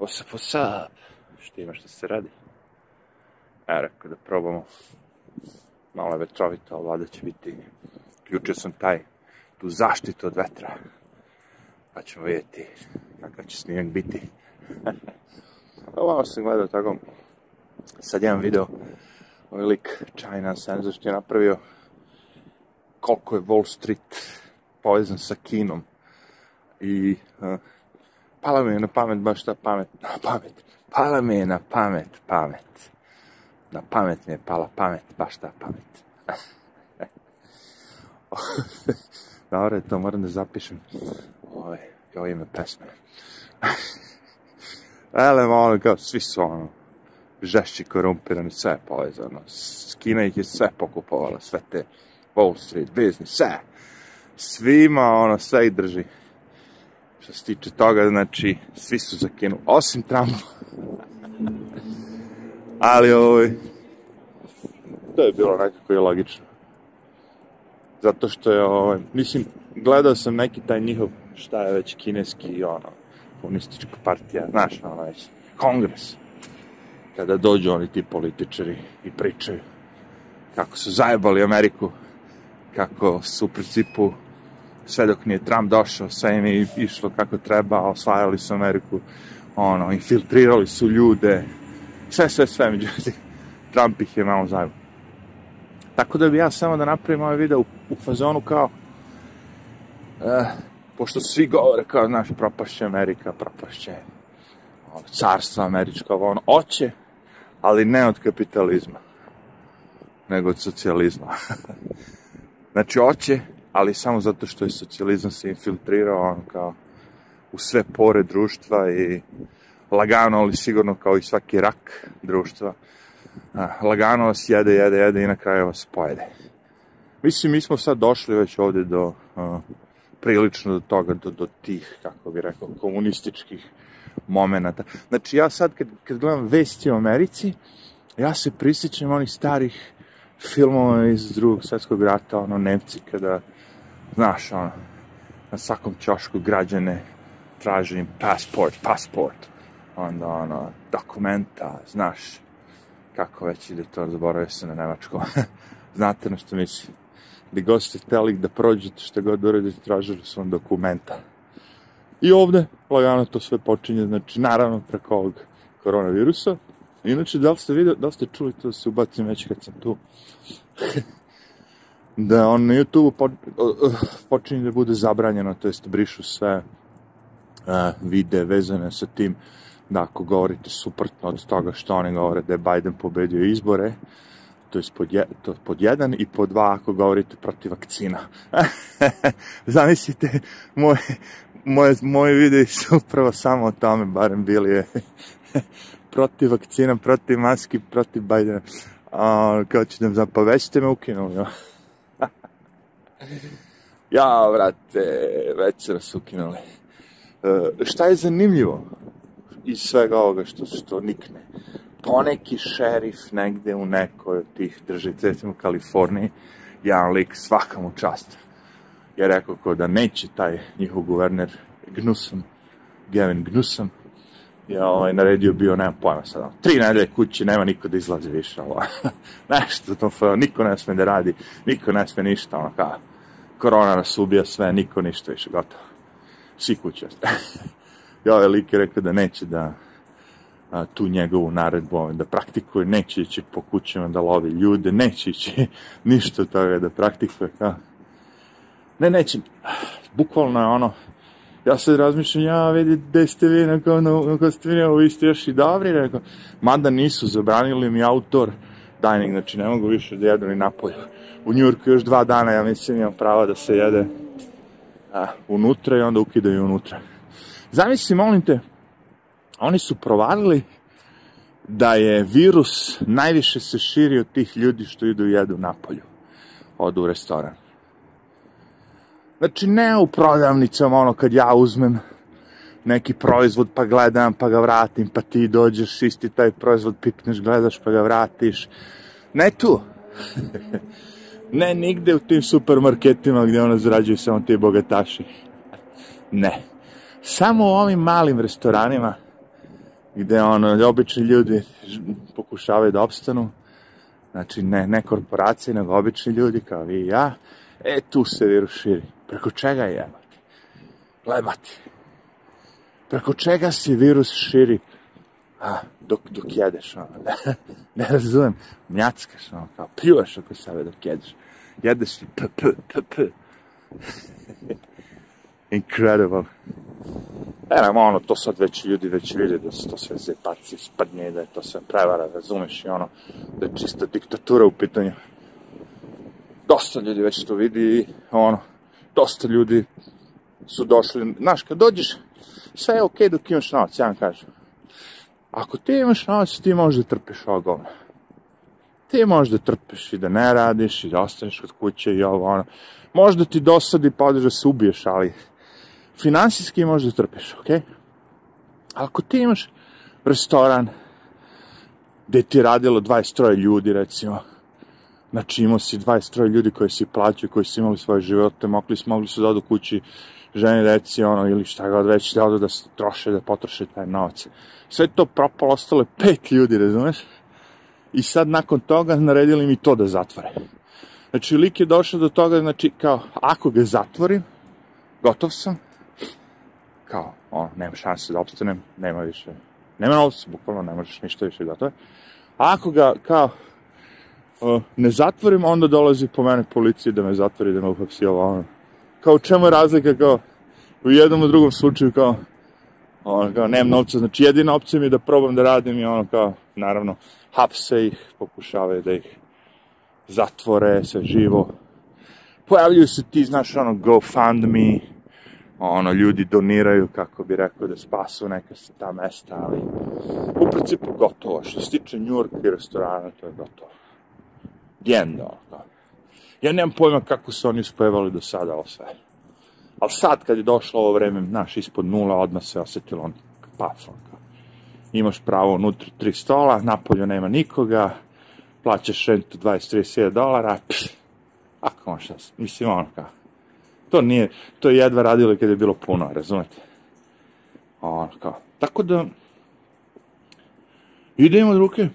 What's up, what's up? Šta ima, šta se radi? E, rekao da probamo. Malo je vetrovito, ali vlada će biti. Ključio sam taj, tu zaštitu od vetra. Pa ćemo vidjeti kakav će snimak biti. Ovo sam gledao tako. Sad jedan video, ovaj lik China Sensor je napravio koliko je Wall Street povezan sa Kinom. I uh, pala mi je na pamet baš ta pamet, na pamet, pala mi je na pamet, pamet. Na pamet mi je pala pamet, baš ta pamet. Dobro, to moram da zapišem. Ovo je, ovo ime pesme. Ele, ono, kao, svi su ono, žešći, korumpirani, sve je povezano. Kina ih je sve pokupovala, sve te Wall Street, biznis, sve. Svima, ono, sve ih drži. Što se tiče toga, znači, svi su za osim Trumpa. Ali, ovaj, to je bilo nekako i logično. Zato što je, ovaj, mislim, gledao sam neki taj njihov, šta je već kineski, ono, komunistička partija, znaš, ono već, kongres. Kada dođu oni ti političari i pričaju kako su zajebali Ameriku, kako su u principu sve dok nije Trump došao, sve im je išlo kako treba, osvajali su Ameriku, ono, infiltrirali su ljude, sve, sve, sve, međutim, Trump ih je malo zajebao. Tako da bi ja samo da napravim ovaj video u, u fazonu kao, eh, pošto svi govore kao, znaš, propašće Amerika, propašće ono, carstvo američko, ono, oće, ali ne od kapitalizma, nego od socijalizma. znači, oće, ali samo zato što je socijalizam se infiltrirao, ono, kao, u sve pore društva i lagano, ali sigurno kao i svaki rak društva, lagano vas jede, jede, jede i na kraju vas pojede. Mislim, mi smo sad došli već ovde do, a, prilično do toga, do, do tih, kako bi rekao, komunističkih momenta. Znači, ja sad kad, kad gledam vesti o Americi, ja se prisjećam onih starih filmova iz drugog svetskog rata, ono, Nemci, kada, znaš, ono, na svakom čošku građane traže im pasport, pasport, onda, ono, dokumenta, znaš, kako već ide to, zaboravio se na nemačko. Znate na što mislim. Gde god ste hteli da prođete, šta god uradite, tražili su vam dokumenta. I ovde, lagano to sve počinje, znači, naravno, preko ovog koronavirusa. Inače, da li ste vidio, da li ste čuli to da se ubacim već kad sam tu? da on na YouTube po, počinje da bude zabranjeno, to jest brišu sve uh, vide vezane sa tim da ako govorite suprotno od toga što oni govore da je Biden pobedio izbore, to je pod, je, to pod jedan i pod dva ako govorite protiv vakcina. Zamislite, moje, moje, moje videi su upravo samo o tome, barem bili je protiv vakcina, protiv maski, protiv Bidena. A, kao ću da već ste me ukinuli. Ja, vrate, već se nas ukinuli. E, šta je zanimljivo iz svega ovoga što, što nikne? poneki šerif negde u nekoj od tih državica, recimo u Kaliforniji, jedan lik svaka mu čast. Je rekao ko da neće taj njihov guverner Gnusam, Gavin Gnusam, je ovaj, naredio bio, nemam pojma sad, tri nedelje kući, nema niko da izlazi više, ovo, nešto, to, niko ne sme da radi, niko ne sme ništa, ono kao, korona nas ubija sve, niko ništa više, gotovo. Svi kuće. I ovaj lik je rekao da neće da, a, tu njegovu naredbu ovaj, da praktikuje, neće ići po kućama da lovi ljude, neće ići ništa toga da praktikuje. Kao. Ne, neće, bukvalno je ono, ja sad razmišljam, ja vidi gde ste vi, no, neko ste vi, ste još i dobri, rekao, mada nisu, zabranili mi outdoor dining, znači ne mogu više da jedu ni napolju. U Njurku još dva dana, ja mislim, imam prava da se jede a, unutra i onda ukidaju unutra. Zamisli, molim te, oni su provalili da je virus najviše se širi od tih ljudi što idu i jedu napolju. Odu u restoran. Znači, ne u prodavnicama, ono kad ja uzmem neki proizvod pa gledam pa ga vratim, pa ti dođeš isti taj proizvod pipneš, gledaš pa ga vratiš. Ne tu. ne nigde u tim supermarketima gdje ona zarađuju samo ti bogataši. Ne. Samo u ovim malim restoranima gde ono, obični ljudi pokušavaju da opstanu, znači ne, ne korporacije, nego obični ljudi kao vi i ja, e, tu se virus širi. Preko čega je jebati? Lebati. Preko čega se virus širi? A, dok, dok jedeš, ono, ne, ne razumem, mljackaš, ono, kao, pljuvaš oko sebe dok jedeš. Jedeš i p, p, p, p. Incredible. E, nema, ono, to sad već ljudi već vide da su to sve zepaci, spadnje, da je to sve prevara, razumeš, i ono, da je čista diktatura u pitanju. Dosta ljudi već to vidi i, ono, dosta ljudi su došli, znaš, kad dođeš, sve je okej okay dok imaš novac, ja vam kažem. Ako ti imaš novac, ti možeš da trpiš ovo govno. Ti možeš da trpiš i da ne radiš i da ostaneš kod kuće i ovo, ono. Možda ti dosadi pa odeš da se ubiješ, ali finansijski možeš da trpiš? Okay? Ako ti imaš restoran gde ti radilo 23 ljudi, recimo, znači imao si 23 ljudi koji si plaćaju, koji su imali svoje živote, mogli, mogli su da odu kući, ženi, deci, ono, ili šta god već, da odu da se troše, da potroše taj novac. Sve to propalo, ostalo je pet ljudi, razumeš? I sad nakon toga naredili mi to da zatvore. Znači, lik je došao do toga, znači, kao, ako ga zatvorim, gotov sam, kao, ono, nema šanse da opstanem, nema više, nema novca, bukvalno ne možeš ništa više gotovo. A ako ga, kao, ne zatvorim, onda dolazi po mene policija da me zatvori, da me uhapsi ovo, ono. Kao, čemu je razlika, kao, u jednom u drugom slučaju, kao, ono, kao, nemam novca, znači jedina opcija mi je da probam da radim i ono, kao, naravno, hapse ih, pokušavaju da ih zatvore, sve živo. Pojavljuju se ti, znaš, ono, GoFundMe, ono, ljudi doniraju, kako bi rekao, da spasu neka se ta mesta, ali u principu gotovo. Što se tiče Njurka i restorana, to je gotovo. Genda, ono. Ja nemam pojma kako su oni uspevali do sada ovo sve. Ali sad, kad je došlo ovo vreme, naš, ispod nula, odmah se osetilo on paf, on Imaš pravo unutra tri stola, napolju nema nikoga, plaćaš rentu 20-30 dolara, pš, ako možeš, mislim, ono kao, To nije, to je jedva radilo kada je bilo puno, razumete? Ono, kao, tako da, idemo od ruke,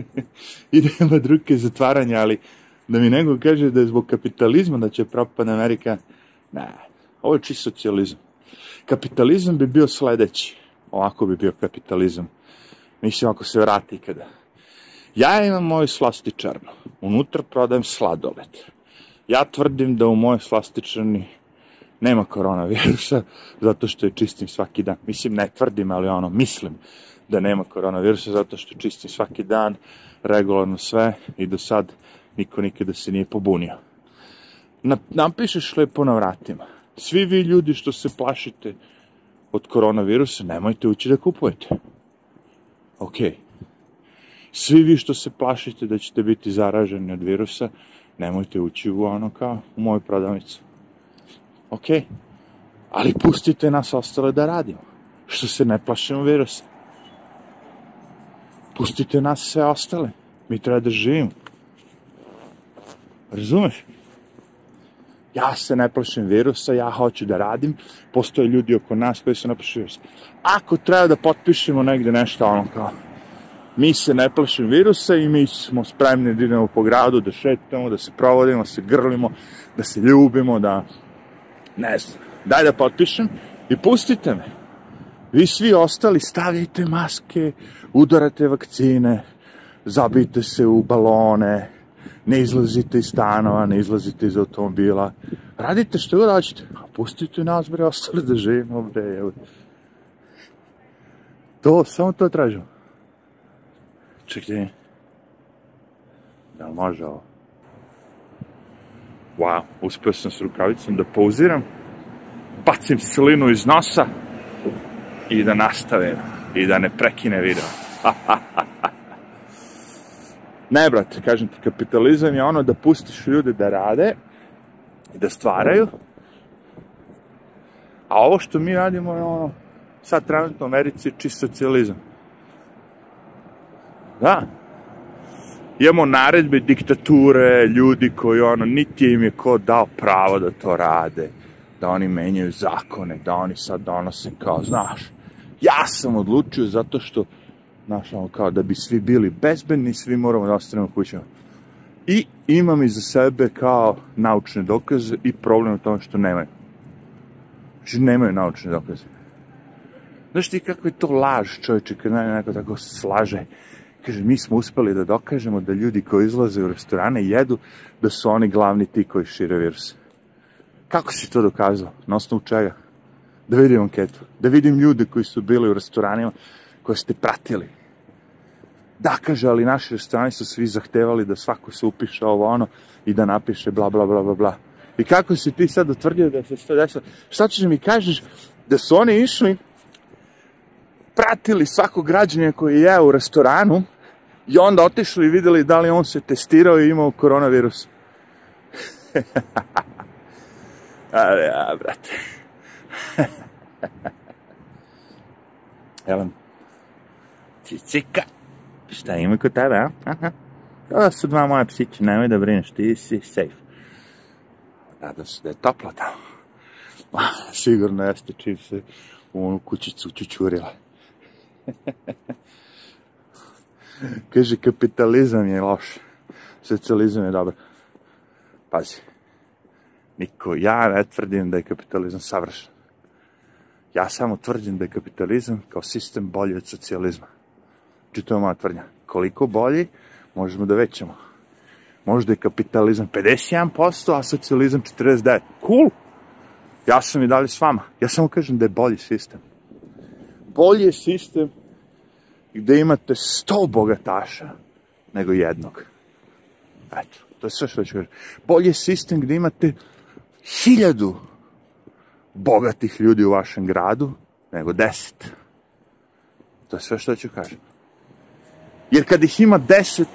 idemo od ruke zatvaranja, ali da mi nego kaže da je zbog kapitalizma da će propada Amerika, ne, ovo je čist socijalizam. Kapitalizam bi bio sledeći, ovako bi bio kapitalizam. Mislim, ako se vrati kada. Ja imam moju slastičarnu, unutra prodajem sladoled Ja tvrdim da u mojoj slastičani nema koronavirusa, zato što je čistim svaki dan. Mislim, ne tvrdim, ali ono, mislim da nema koronavirusa, zato što čistim svaki dan, regularno sve i do sad niko nikada se nije pobunio. Na, napišeš lepo na vratima. Svi vi ljudi što se plašite od koronavirusa, nemojte ući da kupujete. Ok. Svi vi što se plašite da ćete biti zaraženi od virusa, nemojte ući u ono kao u moju prodavnicu. Ok, ali pustite nas ostale da radimo, što se ne plašimo virusa. Pustite nas sve ostale, mi treba da živimo. Razumeš? Ja se ne plašim virusa, ja hoću da radim, postoje ljudi oko nas koji se ne plašim virusa. Ako treba da potpišemo negde nešto, ono kao, mi se ne plašimo virusa i mi smo spremni da idemo po gradu, da šetamo, da se provodimo, da se grlimo, da se ljubimo, da, ne znam, daj da potpišem i pustite me. Vi svi ostali stavljajte maske, udarate vakcine, zabijte se u balone, ne izlazite iz stanova, ne izlazite iz automobila, radite što god hoćete, a pustite nas, bre, ostali da živimo, bre, evo. To, samo to tražimo. Čekaj. Da li može ovo? Wow, uspio sam s rukavicom da pauziram, bacim slinu iz nosa i da nastavim i da ne prekine video. Ne, brate, kažem ti, kapitalizam je ono da pustiš ljude da rade i da stvaraju, a ovo što mi radimo je ono, sad trenutno u Americi čist socijalizam. Da. Imamo naredbe diktature, ljudi koji ono, niti im je ko dao pravo da to rade, da oni menjaju zakone, da oni sad donose kao, znaš, Ja sam odlučio zato što, znaš, ono, kao da bi svi bili bezbedni, svi moramo da ostanemo kućama. I imam iza sebe kao naučne dokaze i problem u tome što nemaju. Znači, nemaju naučne dokaze. Znaš ti kako je to laž, čovječe, kad neko tako slaže. Kaže, mi smo uspeli da dokažemo da ljudi koji izlaze u restorane jedu, da su oni glavni ti koji šire virus. Kako si to dokazao? Na osnovu čega? Da vidim anketu. Da vidim ljude koji su bili u restoranima koje ste pratili. Da, kaže, ali naši restorani su svi zahtevali da svako se upiše ovo ono i da napiše bla bla bla bla bla. I kako si ti sad utvrdio da se to desilo? Šta ćeš da mi kažeš da su oni išli pratili svakog građanja koji je u restoranu i onda otišli i videli da li on se testirao i imao koronavirus. Ali ja, brate. Evo, cicika. Šta ima kod tebe, a? Aha. To su dva moja psića, nemoj da brineš, ti si safe. Nadam se da je toplo tamo. Sigurno jeste čim se u onu kućicu čučurila. Kaže, kapitalizam je loš. Socializam je dobar. Pazi. Niko, ja ne tvrdim da je kapitalizam savršen. Ja samo tvrdim da je kapitalizam kao sistem bolji od socijalizma. Znači, to je moja tvrdnja. Koliko bolji, možemo da većamo. Možda je kapitalizam 51%, a socijalizam 49%. Cool! Ja sam i dalje s vama. Ja samo kažem da je bolji sistem. Bolji je sistem gde imate sto bogataša nego jednog. Eto, to je sve što ću kažem. Bolji je sistem gde imate hiljadu bogatih ljudi u vašem gradu nego deset. To je sve što ću kažem. Jer kad ih ima deset,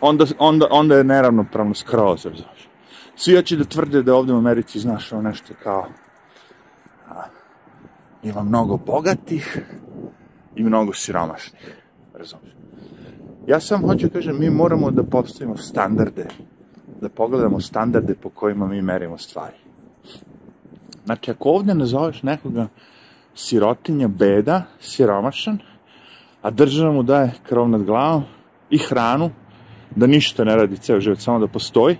onda, onda, onda je neravnopravno skroz, razumiješ. Svi hoće da tvrde da ovde u Americi znaš ono nešto kao a, ima mnogo bogatih i mnogo siromašnih. Razumiješ? Ja sam hoću kažem, mi moramo da postavimo standarde, da pogledamo standarde po kojima mi merimo stvari. Znači, ako ovde nazoveš nekoga sirotinja, beda, siromašan, a država mu daje krov nad glavom i hranu, da ništa ne radi ceo život, samo da postoji,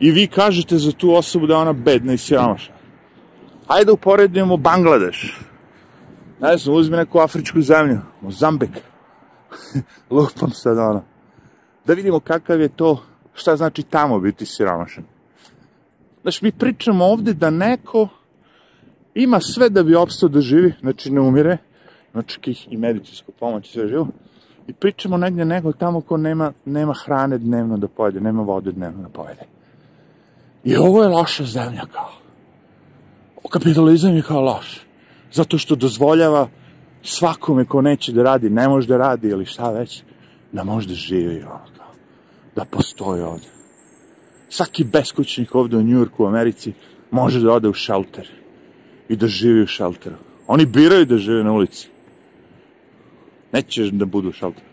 i vi kažete za tu osobu da je ona bedna i siromašna. Hajde uporedimo Bangladeš. Ne znam, uzmi neku afričku zemlju, Mozambik. Lupam sad ono. Da vidimo kakav je to, šta znači tamo biti siromašan. Znači, mi pričamo ovde da neko ima sve da bi opstao da živi, znači ne umire, znači i medicinsku pomoć i sve živo, i pričamo negde nego tamo ko nema, nema hrane dnevno da pojede, nema vode dnevno da pojede. I ovo je loša zemlja kao. Kapitalizam je kao loš. Zato što dozvoljava svakome ko neće da radi, ne može da radi ili šta već, da može da živi ono kao. Da postoji ovde. Svaki beskućnik ovde u Njurku, u Americi, može da ode u šelter i da živi u šelteru. Oni biraju da žive na ulici. Neće da budu u šelteru.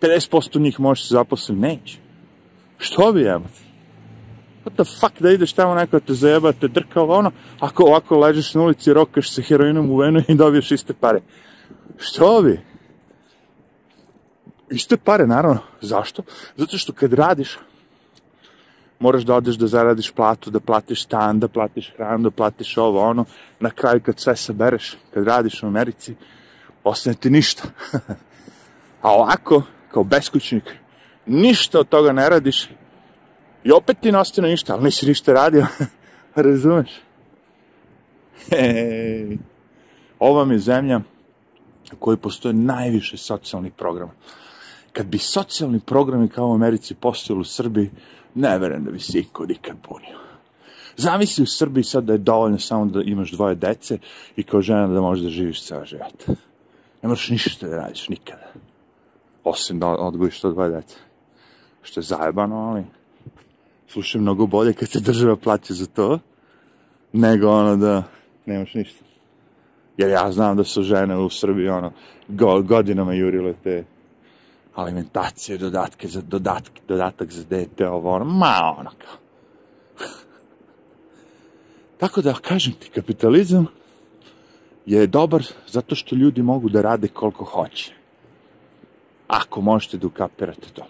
50% njih može se zaposliti, neće. Što bi jebati? What the fuck da ideš tamo neko te zajeba, te drka ovo ono, ako ovako ležeš na ulici, rokaš se heroinom u venu i dobiješ iste pare. Što bi? Iste pare, naravno. Zašto? Zato što kad radiš, moraš da odeš da zaradiš platu, da platiš stan, da platiš hranu, da platiš ovo, ono. Na kraju kad sve sabereš, kad radiš u Americi, ostane ti ništa. A ovako, kao beskućnik, ništa od toga ne radiš i opet ti ne ostane ništa, ali nisi ništa radio. Razumeš? Hej. Ovo vam je zemlja u kojoj postoje najviše socijalnih programa. Kad bi socijalni programi kao u Americi postojali u Srbiji, ne verujem da bi se iko nikad punio. Zamisli u Srbiji sad da je dovoljno samo da imaš dvoje dece i kao žena da možeš da živiš ceo život. Ne moraš ništa da radiš, nikada. Osim da odgojiš to dvoje dece. Što je zajebano, ali slušaj mnogo bolje kad se država plaća za to, nego ono da nemaš ništa. Jer ja znam da su žene u Srbiji ono, godinama jurile te alimentacije, dodatke za dodatke, dodatak za dete, ovo ono, ma ono kao. Tako da, kažem ti, kapitalizam je dobar zato što ljudi mogu da rade koliko hoće. Ako možete da ukapirate to.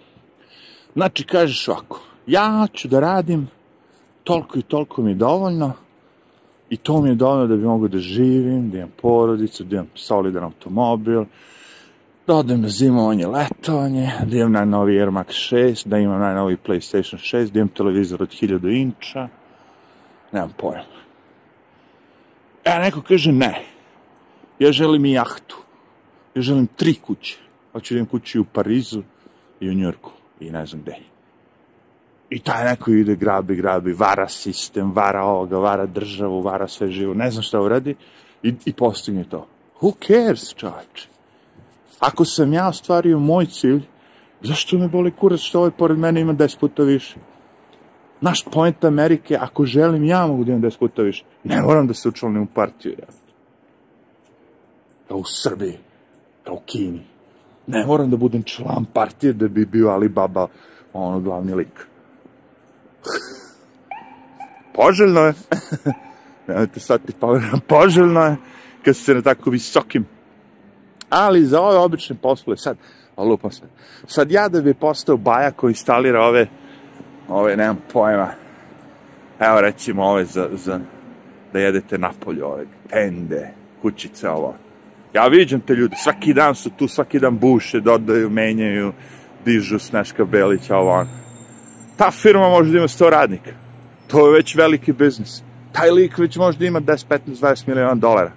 Znači, kažeš ovako, ja ću da radim toliko i toliko mi je dovoljno i to mi je dovoljno da bi mogu da živim, da imam porodicu, da imam solidan automobil, da odem na zimovanje, letovanje, da imam najnovi Air Max 6, da imam najnovi PlayStation 6, da imam televizor od 1000 inča, nemam pojma. E, neko kaže ne, ja želim i jahtu, ja želim tri kuće, hoću da imam kući u Parizu i u Njurku i ne znam gde. I taj neko ide, grabi, grabi, vara sistem, vara ovoga, vara državu, vara sve živo, ne znam šta uradi i, i postigne to. Who cares, čovječe? Ako sam ja ostvario moj cilj, zašto me boli kurac što ovaj pored mene ima 10 puta više? Naš point Amerike, ako želim, ja mogu da imam 10 puta više. Ne moram da se učlanim u partiju, ja. Kao u Srbiji, kao u Kini. Ne moram da budem član partije da bi bio Alibaba ono glavni lik. Poželjno je. Nemojte sad ti povedam, poželjno je kad ste na tako visokim. Ali za ove obične poslove, sad, lupam sad, sad ja da bi postao baja koji instalira ove, ove, nemam pojma, evo recimo ove za, za da jedete napolju, ove tende, kućice, ovo. Ja viđam te ljude, svaki dan su tu, svaki dan buše, dodaju, menjaju, dižu Sneška Belića, ovo ono ta firma može da ima 100 radnika. To je već veliki biznis. Taj lik već može da ima 10, 15, 20 miliona dolara.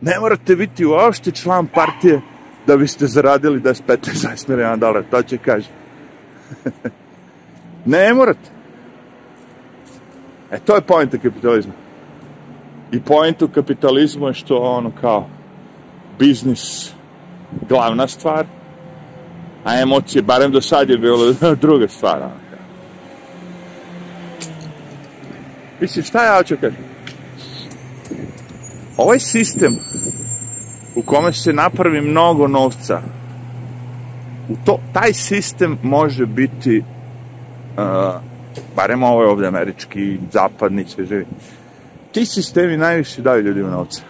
Ne morate biti uopšte član partije da biste zaradili 10, 15, 20 miliona dolara. To će kaže. ne morate. E, to je pojenta kapitalizma. I pojenta u kapitalizmu je što ono kao biznis glavna stvar, a emocije, barem do sad je bilo druga stvar. Mislim, šta ja hoću kažem? Ovaj sistem u kome se napravi mnogo novca, u to, taj sistem može biti, uh, barem ovo je ovde američki, zapadni, sve živi, ti sistemi najviše daju ljudima novca.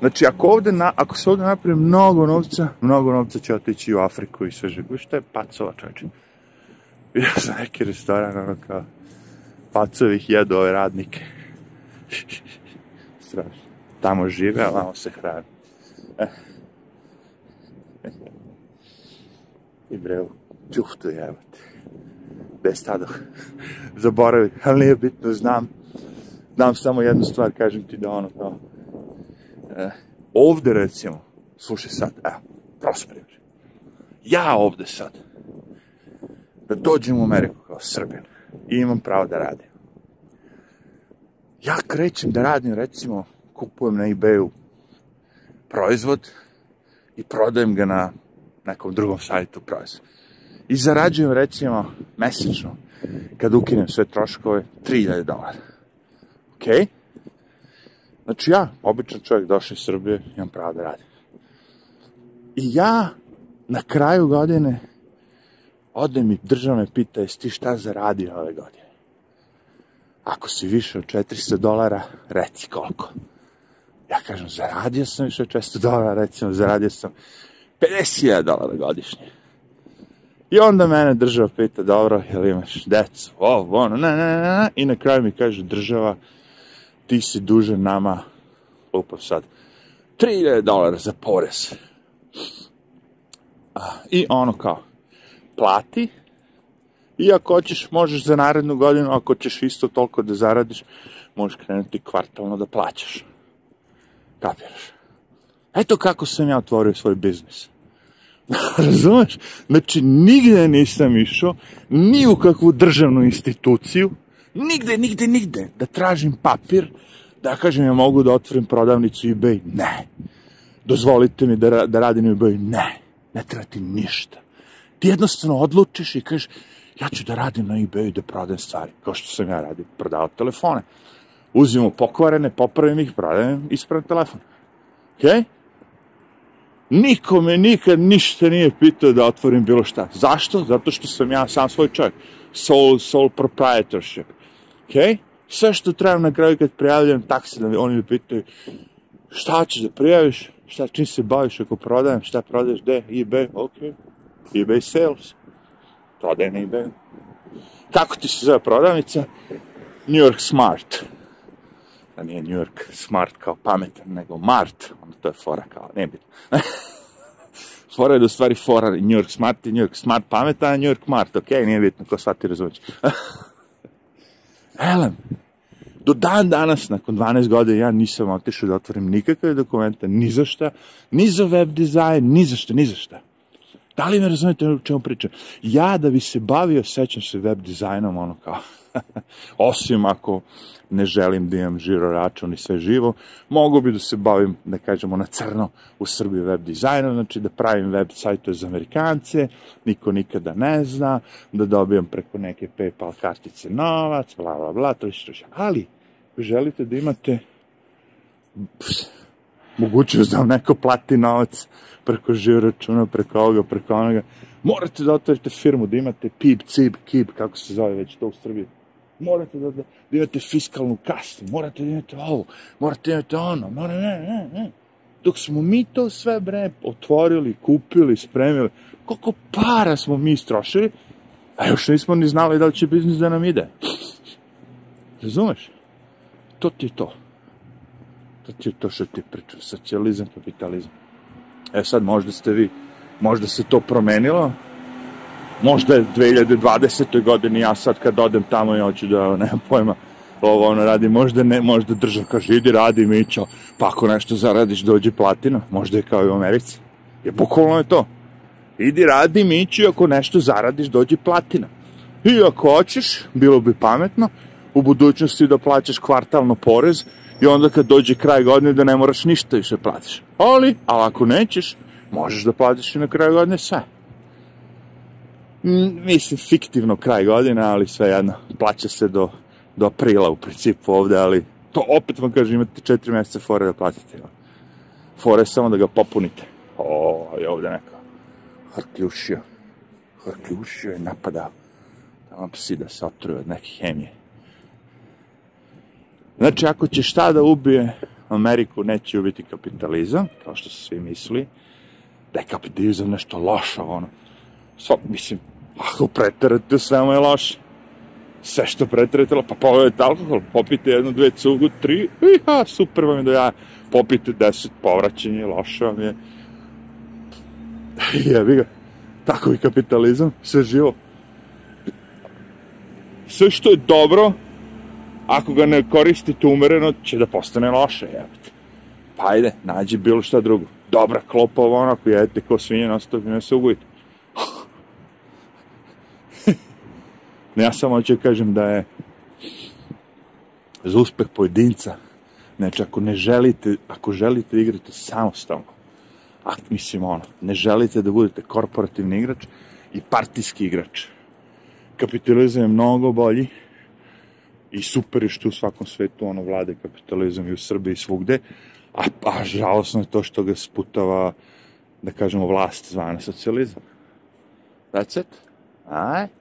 Znači, ako, ovde na, ako se ovde napravi mnogo novca, mnogo novca će otići u Afriku i sve živo. Što je pacova, čovječe? Vidio sam neki restoran, ono kao, pacovih jedu ove radnike. Strašno. Tamo žive, a vamo se hrani. Eh. I bre, čuftu jebate. Gde stadoh? Zaboravim, ali nije bitno, znam. Znam samo jednu stvar, kažem ti da ono, kao, e, ovde recimo, slušaj sad, evo, prosto primjer. Ja ovde sad, da dođem u Ameriku kao Srbin i imam pravo da radim. Ja krećem da radim, recimo, kupujem na ebayu proizvod i prodajem ga na nekom drugom sajtu proizvod. I zarađujem, recimo, mesečno, kad ukinem sve troškove, 3000 dolara. Okej? Okay? Znači ja, običan čovjek, došao iz Srbije, imam pravo da radim. I ja, na kraju godine, ode mi država me pita, jesi ti šta zaradio ove godine? Ako si više od 400 dolara, reci koliko. Ja kažem, zaradio sam više od 400 dolara, recimo, zaradio sam 50.000 dolara godišnje. I onda mene država pita, dobro, jel imaš decu, ovo, ono, ne, ne, ne, ne, i na kraju mi kaže država, ti si dužan nama, lupam sad, 3000 dolara za porez. I ono kao, plati, i ako hoćeš, možeš za narednu godinu, ako ćeš isto toliko da zaradiš, možeš krenuti kvartalno da plaćaš. Kapiraš? Eto kako sam ja otvorio svoj biznis. Razumeš? Znači, nigde nisam išao, ni u kakvu državnu instituciju, Nigde, nigde, nigde. Da tražim papir, da kažem ja mogu da otvorim prodavnicu eBay. Ne. Dozvolite mi da, da radim eBay. Ne. Ne treba ti ništa. Ti jednostavno odlučiš i kažeš ja ću da radim na eBay da prodajem stvari. Kao što sam ja radio. Prodao telefone. Uzimo pokvarene, popravim ih, prodajem ispravan telefon. Okej? Okay? Niko me nikad ništa nije pitao da otvorim bilo šta. Zašto? Zato što sam ja sam svoj čovjek. Soul, soul proprietorship. Ok? Sve što trebam na kraju kad prijavljam taksi, da oni me pitaju šta ćeš da prijaviš, šta, čim se baviš ako prodajem, šta prodaješ, gde, eBay, ok, eBay sales, prodajem na eBay. Kako ti se zove prodavnica? New York Smart. Da nije New York Smart kao pametan, nego Mart, onda to je fora kao, ne bitno. fora je da stvari fora, New York Smart i New York Smart pametan, New York Mart, ok, nije bitno, ko shvati razumeć. Elem, do dan danas, nakon 12 godina, ja nisam otišao da otvorim nikakve dokumente, ni za šta, ni za web dizajn, ni za šta, ni za šta. Da li me razumete o čemu pričam? Ja da bi se bavio, sećam se web dizajnom, ono kao, osim ako ne želim da imam žiro račun i sve živo, mogu bi da se bavim, da kažemo, na crno u Srbiji web dizajnom, znači da pravim web sajtove za Amerikance, niko nikada ne zna, da dobijam preko neke PayPal kartice novac, bla, bla, bla, to što Ali, želite da imate mogućnost da vam neko plati novac preko žiro računa, preko ovoga, preko onoga, morate da otvorite firmu, da imate PIB, CIB, KIB, kako se zove već to u Srbiji, morate da, da, imate fiskalnu kasu, morate da imate ovo, morate da imate ono, morate, ne, ne, ne. Dok smo mi to sve, bre, otvorili, kupili, spremili, koliko para smo mi strošili, a još nismo ni znali da li će biznis da nam ide. Razumeš? To ti je to. To ti je to što ti pričam. Socijalizam, kapitalizam. E sad, možda ste vi, možda se to promenilo, možda je 2020. godini ja sad kad odem tamo i hoću da, nemam pojma, ovo ono radi, možda ne, možda država kaže, idi radi Mićo, pa ako nešto zaradiš dođe platina, možda je kao i u Americi. Je bukvalno je to. Idi radi Mićo, ako nešto zaradiš dođe platina. I ako hoćeš, bilo bi pametno, u budućnosti da plaćaš kvartalno porez i onda kad dođe kraj godine da ne moraš ništa više platiš. Ali, ali ako nećeš, možeš da platiš i na kraju godine sve. Mislim, fiktivno kraj godine, ali sve jedno, plaća se do, do aprila u principu ovde, ali to opet vam kažem, imate četiri meseca fore da platite. Fore samo da ga popunite. O, je ovde neka hrkljušio. Hrkljušio je napadao. Tamo psi da se otruju od neke hemije. Znači, ako će šta da ubije Ameriku, neće ubiti kapitalizam, kao što su svi mislili, da je kapitalizam nešto lošo, ono. Svo, mislim, ako preterate, mu je loše. Sve što preterate, pa pogledajte alkohol, popite jednu, dve cugu, tri, i ha, super vam je da ja popite deset, povraćanje, loše vam je. Jebi ga. Tako i kapitalizam, sve živo. Sve što je dobro, ako ga ne koristite umereno, će da postane loše, jebate. Pa ajde, nađi bilo šta drugo. Dobra klopa ovo ono, ako jedete ko svinje, nastavite ne se ugojite. ne, ja samo hoću da kažem da je za uspeh pojedinca, znači ako ne želite, ako želite da igrate samostalno, a mislim ono, ne želite da budete korporativni igrač i partijski igrač, kapitalizam je mnogo bolji, i super je što u svakom svetu ono vlade kapitalizam i u Srbiji i svugde, a, a žalosno je to što ga sputava, da kažemo, vlast zvana socijalizam. That's it. Aj.